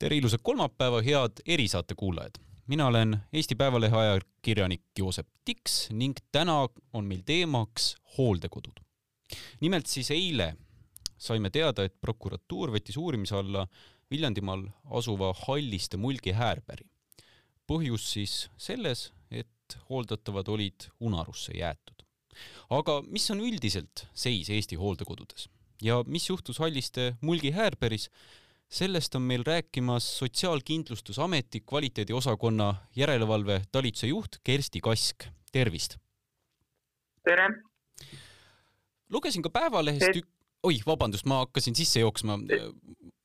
tere ilusat kolmapäeva, head erisaate kuulajad! mina olen Eesti Päevalehe ajakirjanik Joosep Tiks ning täna on meil teemaks hooldekodud. nimelt siis eile saime teada, et prokuratuur võttis uurimise alla Viljandimaal asuva Halliste mulgi häärpäri. põhjus siis selles, et hooldatavad olid unarusse jäetud. aga mis on üldiselt seis Eesti hooldekodudes ja mis juhtus Halliste mulgi häärpäris, sellest on meil rääkimas Sotsiaalkindlustusameti kvaliteediosakonna järelevalve talituse juht Kersti Kask, tervist! tere! lugesin ka Päevalehest ük-, oi, vabandust, ma hakkasin sisse jooksma.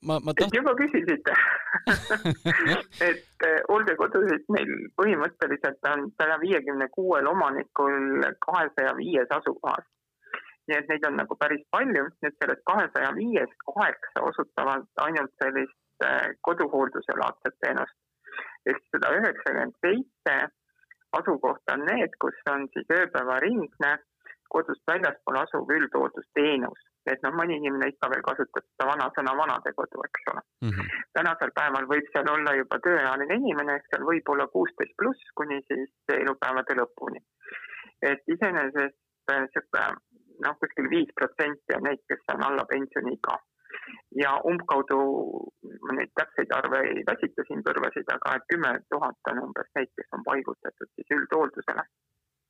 ma, ma taht-. juba küsisite et hooldekodusid meil põhimõtteliselt on saja viiekümne kuuel omanikul kahesaja viies asukohas nii et neid on nagu päris palju, nüüd sellest kahesaja viiest kaheksa osutavad ainult sellist äh, koduhoolduse laadset teenust. ehk seda üheksakümmend seitse asukohta on need, kus on siis ööpäevaringne kodust väljaspool asuv üldhooldusteenus. et noh, mõni inimene ikka veel kasutab seda vanasõna vanadekodu, eks ole mm. -hmm. tänasel päeval võib seal olla juba tööealine inimene, ehk seal võib olla kuusteist pluss kuni siis elupäevade lõpuni. et iseenesest niisugune äh, noh, kuskil viis protsenti on neid, kes on alla pensioniiga. ja umbkaudu, ma neid täpseid arve ei väsita siin kõrvasid, aga et kümme tuhat on umbes neid, kes on paigutatud siis üldhooldusele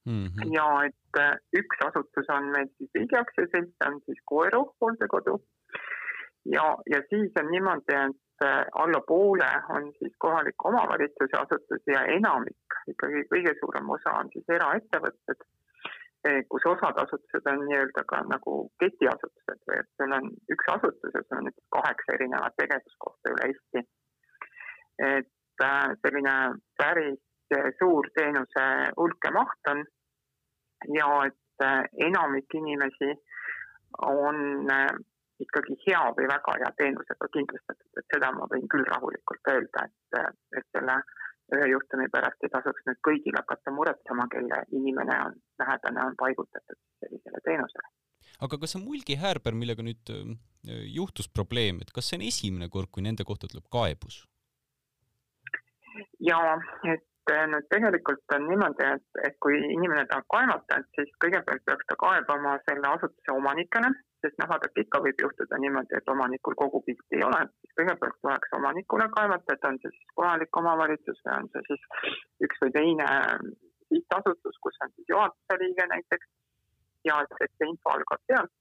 mm. -hmm. ja et äh, üks asutus on meil siis riigi aktsiaselts, on siis Koeru hooldekodu. ja, ja siis on niimoodi, et äh, alla poole on siis kohaliku omavalitsuse asutusi ja enamik, ikkagi kõige suurem osa on siis eraettevõtted kus osad asutused on nii-öelda ka nagu ketiasutused või et sul on üks asutus ja sul on näiteks kaheksa erinevat tegevuskohta üle Eesti. et äh, selline päris suur teenuse hulk ja maht on ja et äh, enamik inimesi on äh, ikkagi hea või väga hea teenusega kindlustatud, et seda ma võin küll rahulikult öelda, et, et selle äh, ühe juhtumi pärast ei tasuks nüüd kõigil hakata muretsema, kelle inimene on, lähedane on paigutatud sellisele teenusele. aga kas see Mulgi häärber, millega nüüd äh, juhtus probleem, et kas see on esimene kord, kui nende kohta tuleb kaebus? jaa, et äh, nüüd tegelikult on niimoodi, et, et kui inimene tahab kaevata, et siis kõigepealt peaks ta kaebama selle asutuse omanikele sest noh, vaadake ikka võib juhtuda niimoodi, et omanikul kogu pilti ei ole, siis kõigepealt tuleks omanikule kaevata, et on see siis kohalik omavalitsus või on see siis üks või teine sihtasutus, kus on siis juhatuse liige näiteks ja et see info algab sealt.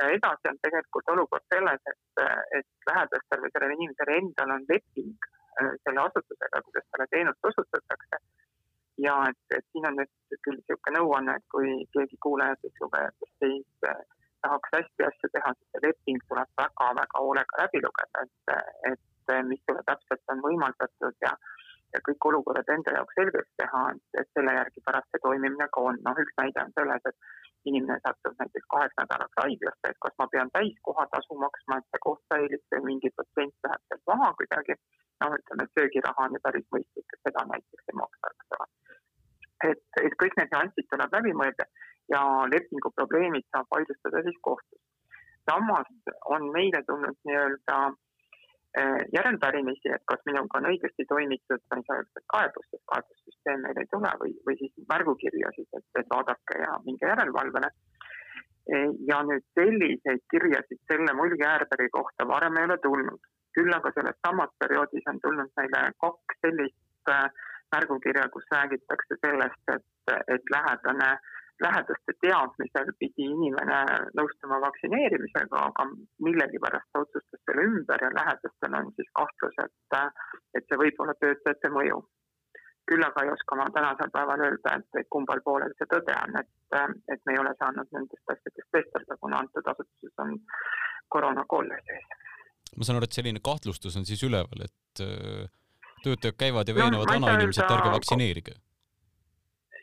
ja edasi on tegelikult olukord selles, et, et lähedastel või sellel inimesel endal on leping äh, selle asutusega, kuidas talle teenust osutatakse ja et, et siin on nüüd küll niisugune nõuanne, et kui keegi kuulajatest, lugejatest ei tahaks hästi asju teha, siis see leping tuleb väga-väga hoolega läbi lugeda, et, et mis sulle täpselt on võimaldatud ja ja kõik olukorrad enda jaoks selgeks teha, et selle järgi pärast see toimimine ka on. noh, üks näide on selles, et inimene satub näiteks kaheks nädalaks haiglasse, et kas ma pean täiskohatasu maksma, et see koht säiliks või mingi protsent läheb sealt maha kuidagi. noh, ütleme, et söögiraha on ju päris mõistlik, et seda näiteks ei maksa, eks ole. et, et kõik need nüansid tuleb läbi mõelda ja lepingu probleemid saab vaidlustada siis kohtus. samas on meile tulnud nii-öelda eh, järelpärimisi, et kas minuga on õigesti toimitud, ma ei saa öelda kaebust, sest kaebussüsteem meil ei tule või, või siis märgukirja siis, et, et vaadake ja minge järelevalvele. Eh, ja nüüd selliseid kirjasid selle mulgi äärberi kohta varem ei ole tulnud, küll aga selles samas perioodis on tulnud meile kaks sellist äh, märgukirja, kus räägitakse sellest, et, et lähedane äh, lähedaste teadmisel pidi inimene nõustuma vaktsineerimisega, aga millegipärast ta otsustas selle ümber ja lähedastel on siis kahtlus, et, et see võib olla töötajate mõju. küll aga ei oska ma tänasel päeval öelda, et kumbal poolel see tõde on, et, et me ei ole saanud nendest asjadest vestelda, kuna antud asutuses on koroonakolle sees. ma saan aru, et selline kahtlustus on siis üleval, et äh, töötajad käivad ja veenavad no, vanainimesi, et ärge vaktsineerige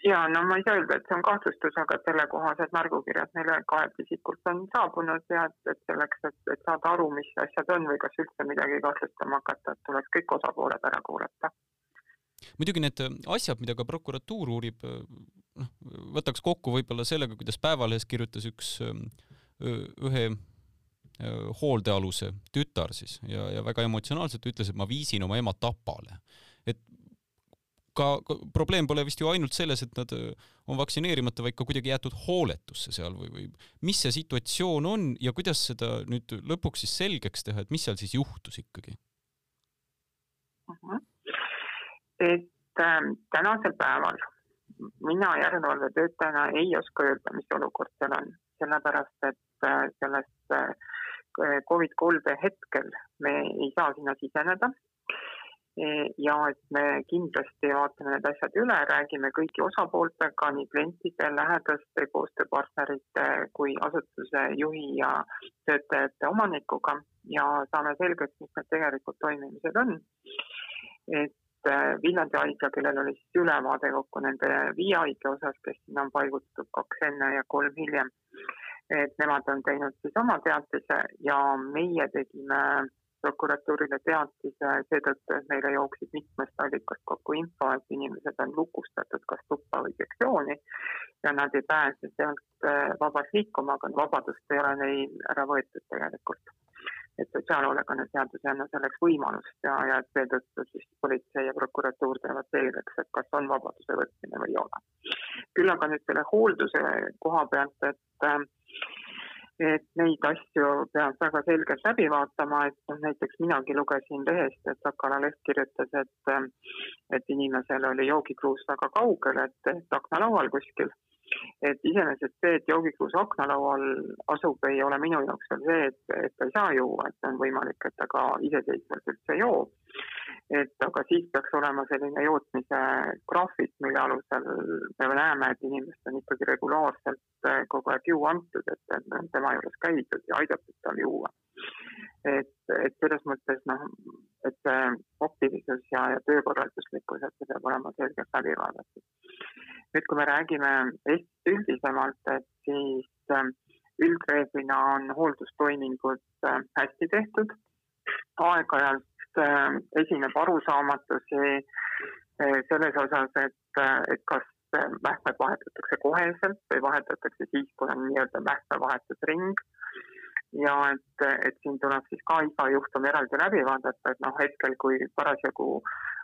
ja no ma ei saa öelda, et see on kahtlustus, aga sellekohased märgukirjad meile kaebisikult on saabunud ja et, et selleks, et, et saada aru, mis asjad on või kas üldse midagi kahtlustama hakata, et tuleks kõik osapooled ära kuulata. muidugi need asjad, mida ka prokuratuur uurib, noh, võtaks kokku võib-olla sellega, kuidas Päevalehes kirjutas üks ühe hooldealuse tütar siis ja, ja väga emotsionaalselt ütles, et ma viisin oma ema Tapale. Ka, ka probleem pole vist ju ainult selles, et nad on vaktsineerimata, vaid ka kuidagi jäetud hooletusse seal või, või mis see situatsioon on ja kuidas seda nüüd lõpuks siis selgeks teha, et mis seal siis juhtus ikkagi uh? Mhm. -huh. et äh, tänasel päeval mina järelevalvetöötajana ei oska öelda, mis olukord seal on, sellepärast et äh, sellest äh, Covid kolde hetkel me ei saa sinna siseneda e, ja et me kindlasti vaatame need asjad üle, räägime kõigi osapooltega, nii klientide, lähedaste, koostööpartnerite kui asutuse juhi ja töötajate omanikuga ja saame selgeks, mis need tegelikud toimimised on. et Äh, Viljandi haigla, kellel oli siis ülevaade kokku nende viie haigla osas, kes sinna on paigutatud kaks enne ja kolm hiljem. et nemad on teinud siis oma teatise ja meie tegime prokuratuurile teatise seetõttu, et meile jooksid mitmest allikast kokku info, et inimesed on lukustatud kas tuppa või sektsiooni ja nad ei pääse sealt äh, vabalt liikuma, aga vabadust ei ole neil ära võetud tegelikult et sotsiaalhoolekande seadus ei anna selleks võimalust ja, ja seetõttu siis politsei ja prokuratuur teevad selgeks, et kas on vabaduse võtmine või ei ole. küll aga nüüd selle hoolduse koha pealt, et et neid asju peab väga selgelt läbi vaatama, et noh, näiteks minagi lugesin lehest, et Sakala leht kirjutas, et et inimesel oli joogikruus väga kaugel, et, et aknalaual kuskil et iseenesest see, et joogikruus aknalaual asub, ei ole minu jaoks veel see, et, et ta ei saa juua, et on võimalik, et ta ka iseseisvalt üldse joob. Et aga siis peaks olema selline jootmise graafik, mille alusel me näeme, et inimest on ikkagi regulaarselt eh, kogu aeg juua antud, et, on tema juures käidud ja aidatud tal juua. et, et selles mõttes noh, et see optilisus ja, ja töökorralduslikkus, et see peab olema selgelt läbi vaadatud nüüd, kui me räägime Eestist üldisemalt, et siis ähm, üldreeglina on hooldustoimingud hästi tehtud. aeg-ajalt ähm, esineb arusaamatusi äh, selles osas, et, äh, et kas mähkmed vahetatakse koheselt või vahetatakse siis, kui on nii-öelda mähkmevahetusring. ja et, et siin tuleb siis ka iga juhtum eraldi läbi vaadata, et noh, hetkel, kui parasjagu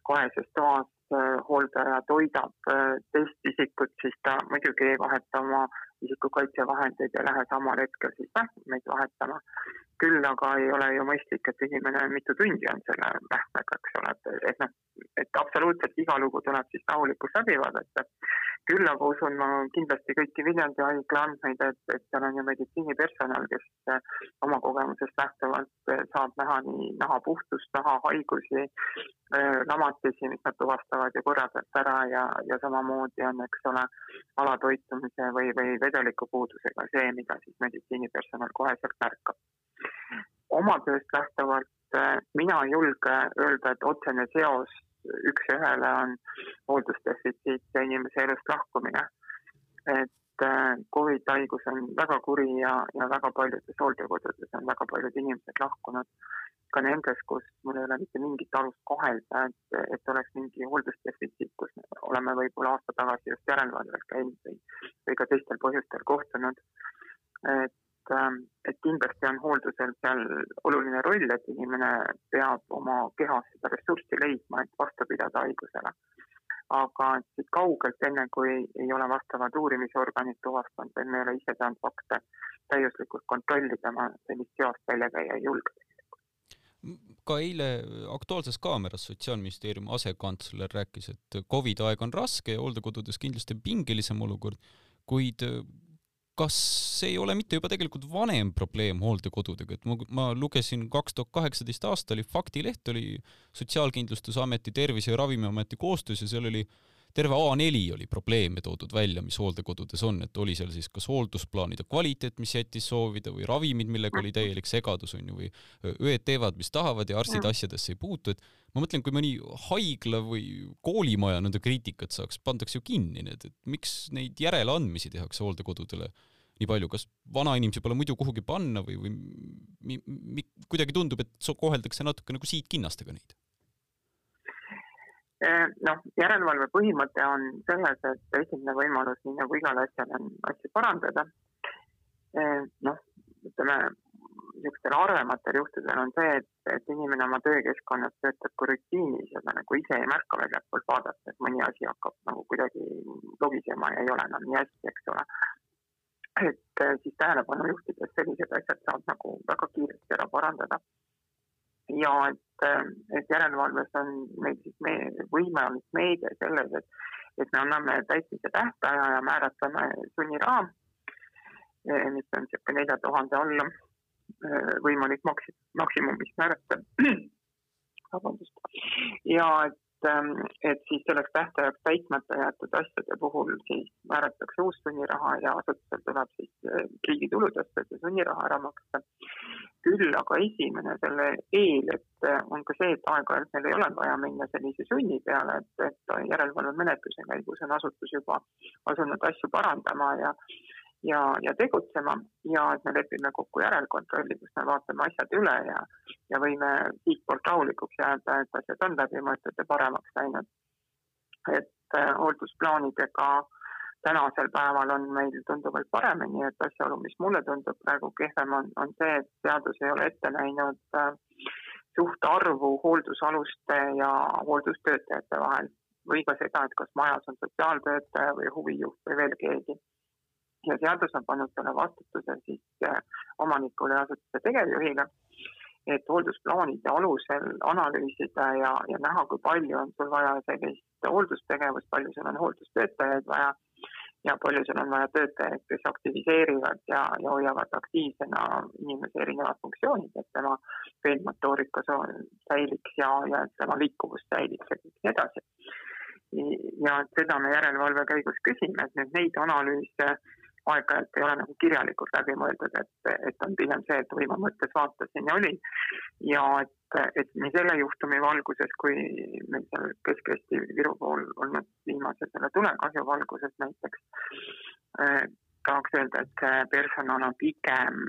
koheses toas Äh, hooldaja toidab äh, teist isikut, siis ta muidugi ei vaheta oma isikukaitsevahendeid ja lähe samal hetkel siis mähkmeid vahetama. Küll aga ei ole ju mõistlik, et inimene mitu tundi on selle mähkmega, eks ole, et, et noh, et absoluutselt iga lugu tuleb siis rahulikult läbi vaadata. küll aga usun ma kindlasti kõiki Viljandi haigla andmeid, et, et seal on ju meditsiinipersonal, kes äh, oma kogemusest lähtuvalt saab näha nii naha puhtust, naha haigusi, lamatisi, mis nad tuvastavad ju korra pealt ära ja, ja samamoodi on, eks ole, alatoitumise või, või vedelikupuudusega see, mida siis meditsiinipersonal koheselt märkab. Oma tööst lähtuvalt äh, mina ei julge öelda, et otsene seos üks-ühele on hooldusdefitsiit ja inimese elust lahkumine. et äh, Covid haigus on väga kuri ja, ja väga paljudes hooldekodudes on väga paljud inimesed lahkunud. ka nendes, kus mul ei ole mitte mingit alust kahelda, et, et oleks mingi hooldusdefitsiit, kus me oleme võib-olla aasta tagasi just järelevalvel käinud või või ka teistel põhjustel kohtunud. et, et kindlasti on hooldusel seal oluline roll, et inimene peab oma kehas seda ressurssi leidma, et vastu pidada haigusele. aga siit kaugelt, enne kui ei ole vastavad uurimisorganid tuvastanud või me ei ole ise saanud fakte täiuslikult kontrollida, ma sellist seost välja käia ei julge ka eile Aktuaalses Kaameras Sotsiaalministeeriumi asekantsler rääkis, et Covidi aeg on raske ja hooldekodudes kindlasti pingelisem olukord kuid kas see ei ole mitte juba tegelikult vanem probleem hooldekodudega, et ma, ma lugesin kaks tuhat kaheksateist aasta oli Faktileht oli Sotsiaalkindlustusameti, Tervise ja Ravimiameti koostöös ja seal oli terve A4 oli probleeme toodud välja, mis hooldekodudes on, et oli seal siis kas hooldusplaanide kvaliteet, mis jättis soovida või ravimid, millega oli täielik segadus on ju, või õed teevad, mis tahavad ja arstid asjadesse ei puutu, et ma mõtlen, kui mõni haigla või koolimaja nõnda kriitikat saaks, pandaks ju kinni need, et miks neid järeleandmisi tehakse hooldekodudele nii palju, kas vanainimesi pole muidu kuhugi panna või, või mi, mi, kuidagi tundub, et koheldakse natuke nagu siidkinnastega neid? Eh, noh, järelevalve põhimõte on selles, et esimene võimalus, nii nagu igal asjal on asju parandada. Eh, noh, ütleme niisugustel harvematel juhtudel on see, et, et inimene oma töökeskkonnas töötab kui rutiinis ja ta nagu ise ei märka väljapoolt vaadata, et mõni asi hakkab nagu kuidagi logisema ja ei ole enam nii hästi, eks ole. Et äh, siis tähelepanu juhtides sellised asjad saab nagu väga kiiresti ära parandada. ja et, äh, et järelevalves on meil siis meie võime on meede selles, et, et me anname täitmise tähtaja ja määratleme sunniraha Eh, mis on niisugune nelja tuhande alla eh, võimalik maks-, maksimum, mis määrata. vabandust. ja et, ehm, et siis selleks tähtajaks täitmata jäetud asjade puhul siis määratakse uus sunniraha ja asutusel tuleb siis eh, riigi tuludest see sunniraha ära maksta. küll aga esimene selle eel, et on ka see, et aeg-ajalt meil ei ole vaja minna sellise sunni peale, et, et järelevalvemenetluse käigus on asutus juba asunud asju parandama ja ja, ja tegutsema ja et me lepime kokku järelkontrolli, kus me vaatame asjad üle ja, ja võime siitpoolt rahulikuks jääda, et asjad on läbi mõeldud ja paremaks läinud. et äh, hooldusplaanidega tänasel päeval on meil tunduvalt paremini, et asjaolu, mis mulle tundub praegu kehvem, on, on see, et seadus ei ole ette näinud äh, suhtarvu hooldusaluste ja hooldustöötajate vahel või ka seda, et kas majas on sotsiaaltöötaja või huvijuht või veel keegi ja seadus on pannud selle vastutuse siis äh, omanikule ja asutuse tegevjuhile, et hooldusplaanide alusel analüüsida ja, ja näha, kui palju on sul vaja sellist hooldustegevust, palju sul on hooldustöötajaid vaja ja palju sul on vaja töötajaid, kes aktiviseerivad ja, ja hoiavad aktiivsena inimese erinevad funktsioonid, et tema peenmotoorika säiliks ja, ja tema liikuvus säiliks ja nii edasi. ja seda me järelevalve käigus küsime, et nüüd neid analüüse aeg-ajalt ei ole nagu kirjalikult läbi mõeldud, et, et on pigem see, et võima mõttes vaatasin ja olin. ja et, et nii selle juhtumi valguses kui meil seal Kesk-Eesti Viru pool olnud viimase selle tulekahju valguses näiteks eh, tahaks öelda, et see personal on pigem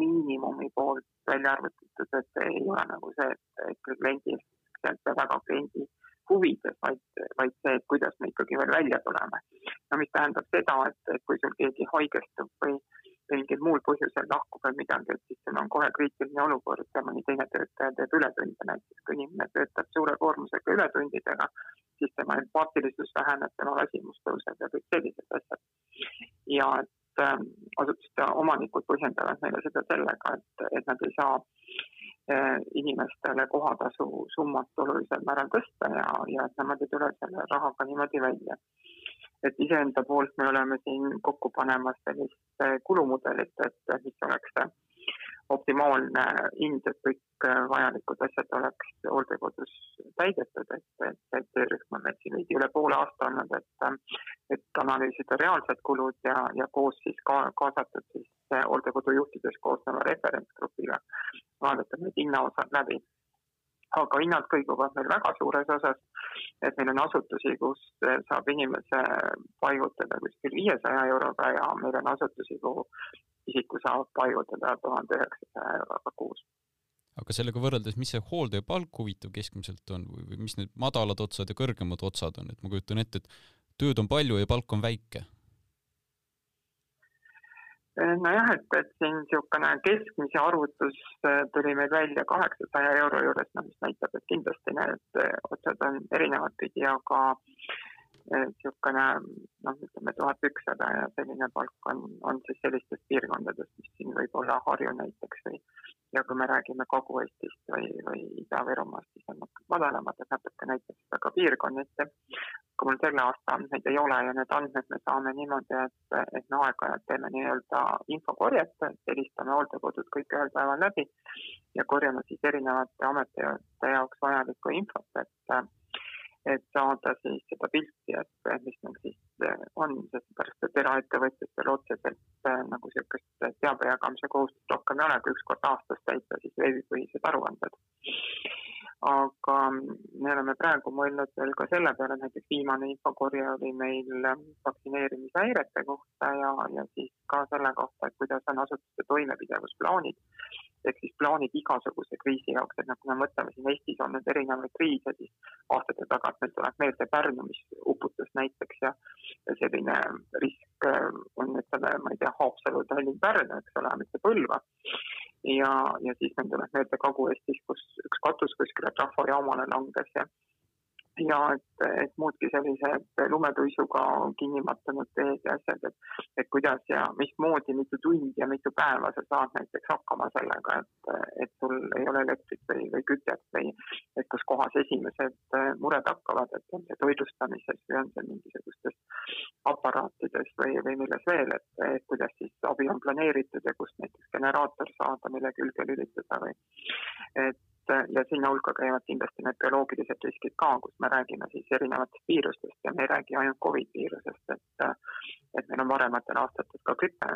miinimumi poolt välja arvutatud, et ei ole nagu see, et, et kliendil, sealt väga kliendi huvides, vaid, vaid see, et kuidas me ikkagi veel välja tuleme. no mis tähendab seda, et, et kui sul keegi haigestub või mingil muul põhjusel lahkub või midagi, et siis sul on kohe kriitiline olukord ja mõni teine töötaja teeb ületunde näiteks, kui inimene töötab suure koormusega ületundidega, siis tema empaatilisus väheneb, tema väsimus tõuseb ja kõik sellised asjad. ja et äh, asutuste omanikud põhjendavad meile seda sellega, et, et nad ei saa inimestele kohatasu summat olulisel määral tõsta ja, ja et nemad ei tule selle rahaga niimoodi välja. et iseenda poolt me oleme siin kokku panemas sellist eh, kulumudelit, et mis oleks optimaalne hind, et kõik äh, vajalikud asjad oleks hooldekodus täidetud, et, et, et töörühm on meil siin veidi üle poole aasta olnud, et, äh, et analüüsida reaalsed kulud ja, ja koos siis ka kaasatud siis äh, hooldekodu juhtidest koosneva referentsgrupiga vaadata need hinnaosad läbi. aga hinnad kõiguvad meil väga suures osas, et meil on asutusi, kus saab inimese paigutada kuskil viiesaja euroga ja meil on asutusi, kuhu isiku saab paigutada tuhande üheksasaja euroga kuus. aga sellega võrreldes, mis see hooldaja palk huvitav keskmiselt on või, või mis need madalad otsad ja kõrgemad otsad on, et ma kujutan ette, et tööd on palju ja palk on väike? nojah, et, et siin niisugune keskmise arvutus äh, tuli meil välja kaheksasaja euro juures, noh, mis näitab, et kindlasti need äh, otsad on erinevat pidi, aga niisugune noh, ütleme tuhat ükssada ja selline palk on, on siis sellistest piirkondadest, mis siin võib olla Harju näiteks või ja kui me räägime Kagu-Eestist või, või Ida-Virumaast, siis on nad madalamad, et natuke näiteks ka piirkonniti. kui mul selle aasta andmeid ei ole ja need andmed me saame niimoodi, et, et me aeg-ajalt teeme nii-öelda infokorjet, helistame hooldekodud kõik ühel päeval läbi ja korjame siis erinevate ametite jaoks vajalikku infot, et et saada siis seda pilti, et mis meil siis eh, on, seepärast et eraettevõtjatel otseselt eh, nagu niisugust teabe jagamise kohustust rohkem ei ole, kui üks kord aastas täita siis veebipõhised aruanded. aga me oleme praegu mõelnud veel ka selle peale, näiteks viimane infokorje oli meil vaktsineerimishäirete kohta ja, ja siis ka selle kohta, et kuidas on asutuste toimepidevusplaanid ehk siis plaanid igasuguse kriisi jaoks, et noh, kui me mõtleme siin Eestis olnud erinevaid kriise, siis aastate tagant meil tuleb meelde Pärnu, mis uputus näiteks ja, selline risk äh, on, ütleme, ma ei tea, Haapsalu, Tallinn, Pärnu, eks ole, mitte Põlva. ja, ja siis meil tuleb meelde Kagu-Eestis, kus üks katus kuskile trafojaamale langes ja ja et, et muudki sellised lumetuisuga kinni mattunud teed ja asjad, et, et kuidas ja mismoodi, mitu tundi ja mitu päeva sa saad näiteks hakkama sellega, et, et sul ei ole elektrit või, või kütet või et kus kohas esimesed mured hakkavad, et on see toitlustamises või on see mingisugustes aparaatides või, või milles veel, et, et kuidas siis abi on planeeritud ja kust näiteks generaator saada, mille külge lülitada või et ja sinna hulka käivad kindlasti need bioloogilised riskid ka, kus me räägime siis erinevatest viirustest ja me ei räägi ainult Covid viirusest, et et meil on varematel aastatel ka grippe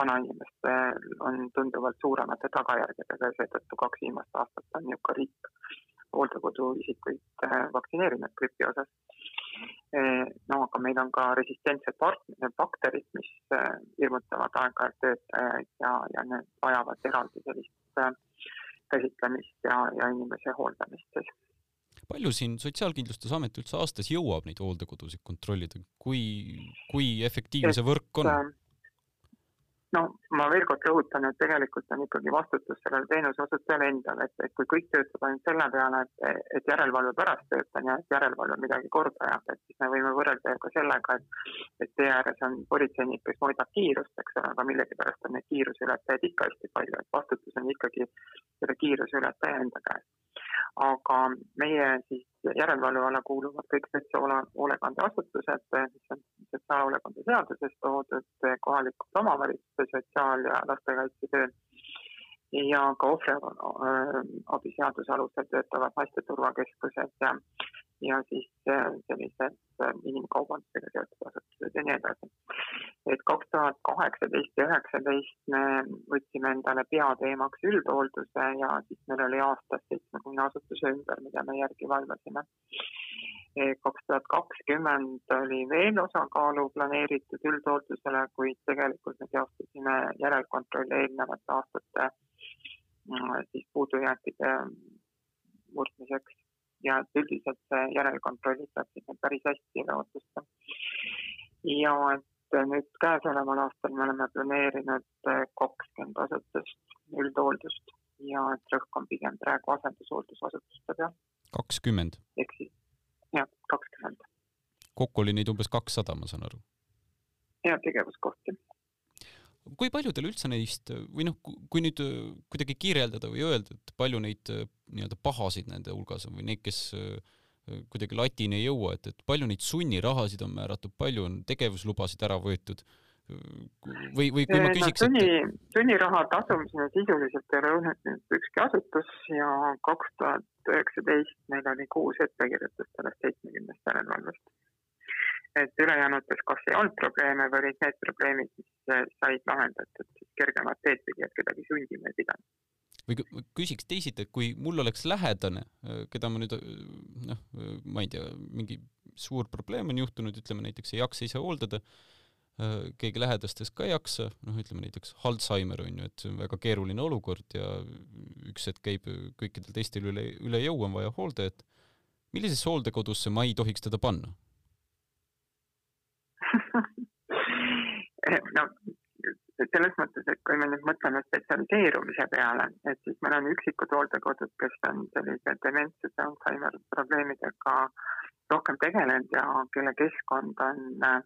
vanainimestel on tunduvalt suuremate tagajärgedega ja seetõttu kaks viimast aastat on ju ka riik hooldekodu isikuid äh, vaktsineerinud gripi osas. Äh, no aga meil on ka resistentsed bakterid, mis äh, hirmutavad aeg-ajalt töötajaid ja, ja need vajavad eraldi sellist käsitlemist ja, ja inimese hooldamist siis. palju siin Sotsiaalkindlustusamet üldse aastas jõuab neid hooldekodusid kontrollida, kui, kui efektiivne see võrk on? No ma veel kord rõhutan, et tegelikult on ikkagi vastutus sellel teenuseosutajal endal, et, et kui kõik töötab ainult selle peale, et, et järelevalve pärast töötan ja järelevalve midagi korda ajab, et siis me võime võrrelda ju ka sellega, et, et tee ääres on politseinik, kes mõõdab kiirust, eks ole, aga millegipärast on neid kiiruseületajaid ikka hästi palju, et vastutus on ikkagi selle kiiruseületaja enda käes aga meie siis järelevalve alla kuuluvad kõik sotsiaalhoolekandeasutused, mis on sotsiaalhoolekande seaduses toodud kohalikud omavalitsuste sotsiaal- ja lastekaitsetöö ja ka ohvriabi seaduse alusel töötavad naiste turvakeskused ja ja siis äh, sellised äh, inimkaubandusega seotud asutused ja nii edasi. et kaks tuhat kaheksateist ja üheksateist me võtsime endale peateemaks üldhoolduse ja siis meil oli aastas seitsmekümne asutuse ümber, mida me järgi valvasime. kaks tuhat kakskümmend oli veel osakaalu planeeritud üldhooldusele, kuid tegelikult me teostasime järelkontrolli eelnevate aastate äh, siis puudujääkide murdmiseks ja et üldiselt see järelkontrollid läksid meil päris hästi üle ootuste. ja et nüüd käesoleval aastal me oleme planeerinud kakskümmend asutust üldhooldust ja et rõhk on pigem praegu asendushooldusasutuste peal. kakskümmend? ehk siis jah, kakskümmend. kokku oli neid umbes kakssada, ma saan aru? ja tegevuskohti kui paljudel üldse neist või noh, kui nüüd äh, kuidagi kirjeldada või öelda, et palju neid äh, nii-öelda pahasid nende hulgas on või neid, kes äh, kuidagi latini ei jõua, et, et palju neid sunnirahasid on määratud, palju on tegevuslubasid ära võetud või, või kui ma küsiks no,. sunni, sunniraha tasumiseni sisuliselt ei ole õnnestunud ükski asutus ja kaks tuhat üheksateist meil oli kuus ettekirjutust sellest seitsmekümnest järelevalvest et ülejäänutes kas ei olnud probleeme või olid need probleemid, mis äh, said lahendatud siis kergemat teed et kedagi sundima ei pidanud. või küsiks teisiti, et kui mul oleks lähedane, äh, keda ma nüüd äh, noh, ma ei tea, mingi suur probleem on juhtunud, ütleme näiteks ei jaksa ise hooldada, keegi lähedastest ka ei jaksa, noh, ütleme näiteks Alzheimer on ju, et see on väga keeruline olukord ja üks hetk käib kõikidel teistel üle, üle jõu, on vaja hooldajat. millisesse hooldekodusse ma ei tohiks teda panna? no selles mõttes, et kui me nüüd mõtleme spetsialiseerumise peale, et siis meil on üksikud hooldekodud, kes on sellise dementsuse, Alžeimeri probleemidega rohkem tegelenud ja kelle keskkond on äh,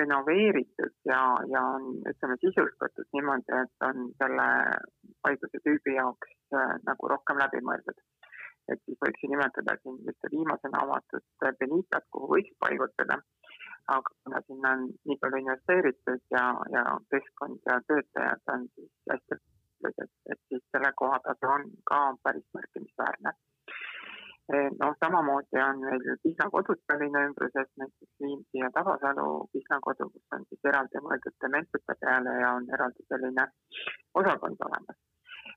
renoveeritud ja, ja on, ütleme, sisustatud niimoodi, et on selle haiguse tüübi jaoks äh, nagu rohkem läbi mõeldud. et siis võiks nimetada siin ühte viimasena avatud Benitat, kuhu võiks paigutada aga kuna sinna on nii palju investeeritud ja, ja keskkond ja töötajad on siis hästi et, et siis selle kohatase on ka päris märkimisväärne. noh, samamoodi on meil Pihla kodud Tallinna ümbruses, näiteks Viimsi ja Tabasalu Pihla kodu, kus on siis eraldi mõeldud dementsete peale ja on eraldi selline osakond olemas.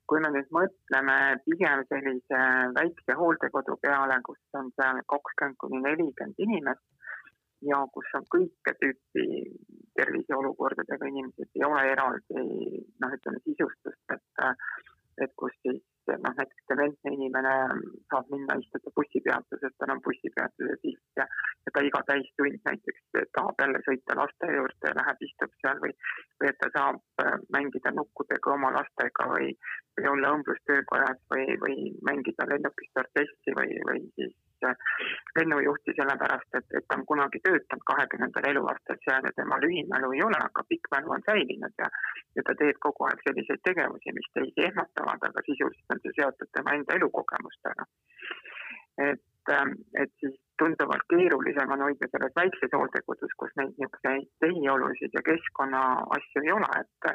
kui me nüüd mõtleme pigem sellise väikse hooldekodu peale, kus on seal kakskümmend kuni nelikümmend inimest, ja kus on kõike tüüpi terviseolukordadega inimesed, ei ole eraldi noh, ütleme sisustust, et, et kus siis noh, näiteks dementne inimene saab minna istuda bussipeatuses, tal on bussipeatuse silt ja, ja ta iga täistund näiteks tahab jälle sõita laste juurde, läheb, istub seal või, või et ta saab äh, mängida nukkudega oma lastega või, või olla õmblustöökojas või, või mängida lennukist orkestri või, või siis lennujuhti sellepärast, et, et ta on kunagi töötanud kahekümnendal eluaastal seal ja tema lühimälu ei ole, aga pikk mälu on säilinud ja, ja ta teeb kogu aeg selliseid tegevusi, mis teisi ehmatavad, aga sisuliselt on see seotud tema enda elukogemustega. et, et siis tunduvalt keerulisem on hoida selles väikses hooldekodus, kus neid niisuguseid tehiolusid ja keskkonna asju ei ole, et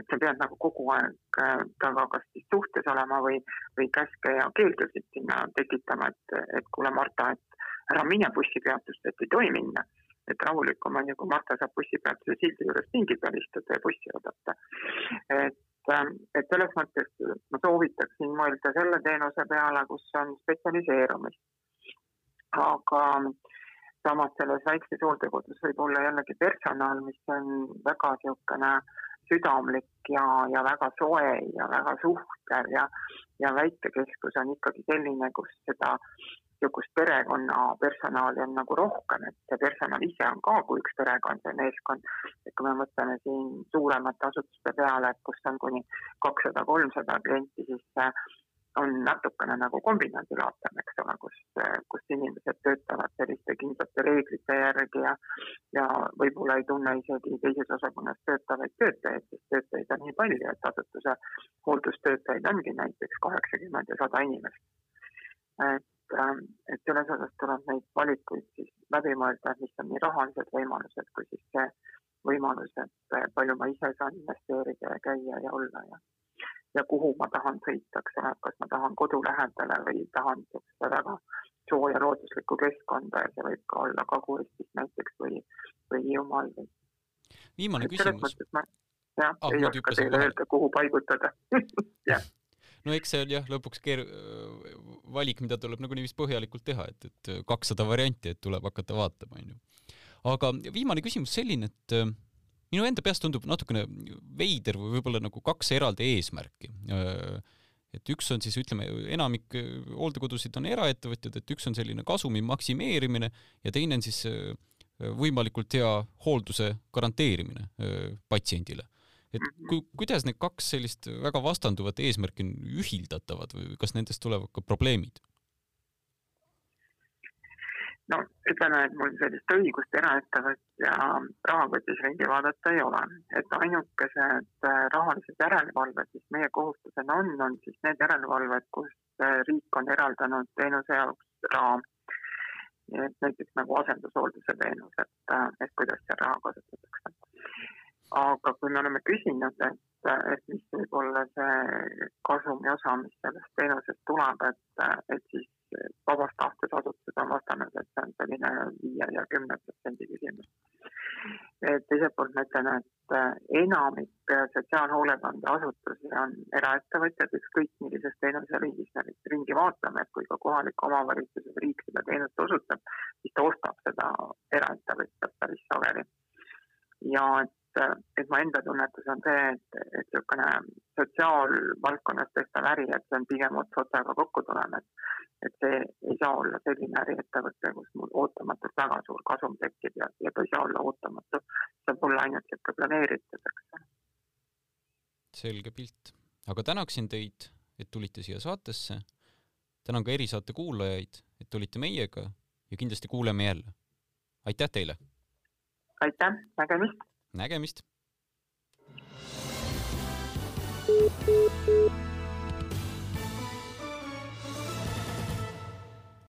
et sa pead nagu kogu aeg temaga kas siis suhtes olema või, või käske ja keeldusid sinna tekitama, et, et kuule, Marta, et ära mine bussipeatust, et ei tohi minna. et rahulikum on ju, kui Marta saab bussipeatuse sildi juures pingi peal istuda ja bussi oodata. et et selles mõttes ma soovitaksin mõelda selle teenuse peale, kus on spetsialiseerumist aga samas selles väikses hooldekodus võib olla jällegi personal, mis on väga niisugune südamlik ja, ja väga soe ja väga suhtlev ja, ja väikekeskus on ikkagi selline, kus seda niisugust perekonna personali on nagu rohkem, et see personal ise on ka kui üks perekond või meeskond. et kui me mõtleme siin suuremate asutuste peale, et kus on kuni kakssada, kolmsada klienti, siis on natukene nagu kombinaadilaatem, eks ole, kus, kus inimesed töötavad selliste kindlate reeglite järgi ja, ja võib-olla ei tunne isegi teises osakonnas töötavaid töötajaid, sest töötajaid on nii palju, et asutuse hooldustöötajaid ongi näiteks kaheksakümmend ja sada inimest. et, et selles osas tuleb neid valikuid siis läbi mõelda, mis on nii rahalised võimalused kui siis see võimalus, et palju ma ise saan investeerida ja käia ja olla ja ja kuhu ma tahan sõita, eks ole, kas ma tahan kodu lähedale või tahan niisugust väga sooja looduslikku keskkonda ja see võib ka olla Kagu-Eestis näiteks või, või Hiiumaal viimane küsimus. jah ah,, ei oska teile öelda, kuhu paigutada jah no eks see on jah, lõpuks keer-, valik, mida tuleb nagunii vist põhjalikult teha, et, et kakssada varianti, et tuleb hakata vaatama, onju. aga viimane küsimus selline, et minu enda peas tundub natukene veider või võib-olla nagu kaks eraldi eesmärki. et üks on siis ütleme, enamik hooldekodusid on eraettevõtjad, et üks on selline kasumi maksimeerimine ja teine on siis võimalikult hea hoolduse garanteerimine patsiendile. et ku-, kuidas need kaks sellist väga vastanduvat eesmärki on ühildatavad või kas nendest tulevad ka probleemid? No ütleme, et mul sellist õigust eraettevõtja rahakotis ringi vaadata ei ole, et ainukesed äh, rahalised järelevalved, mis meie kohustusena on, on siis need järelevalved, kus äh, riik on eraldanud teenuse jaoks raha. et näiteks nagu asendushoolduse teenus, et, äh, et kuidas seal raha kasutatakse. aga kui me oleme küsinud, et, et mis võib olla see kasumi osa, mis sellest teenusest tuleb, et, et siis vabast tahtes asutused on vastanud, et see on selline viie ja kümne protsendi küsimus. teiselt poolt ma ütlen, et äh, enamik sotsiaalhoolekandeasutusi on eraettevõtjad, ükskõik millises teenuseliigis me nüüd ringi vaatame, et kui ka kohalik omavalitsus või riik seda teenust osutab, siis ta ostab seda eraettevõtjalt päris sageli. ja et et mu enda tunnetus on see, et, et niisugune sotsiaalvaldkonnas tehtav äri, et see on pigem ots otsaga kokku tulema, et selge pilt. aga tänaksin teid, et tulite siia saatesse. tänan ka erisaate kuulajaid, et olite meiega ja kindlasti kuuleme jälle. aitäh teile! aitäh, nägemist! nägemist! thank you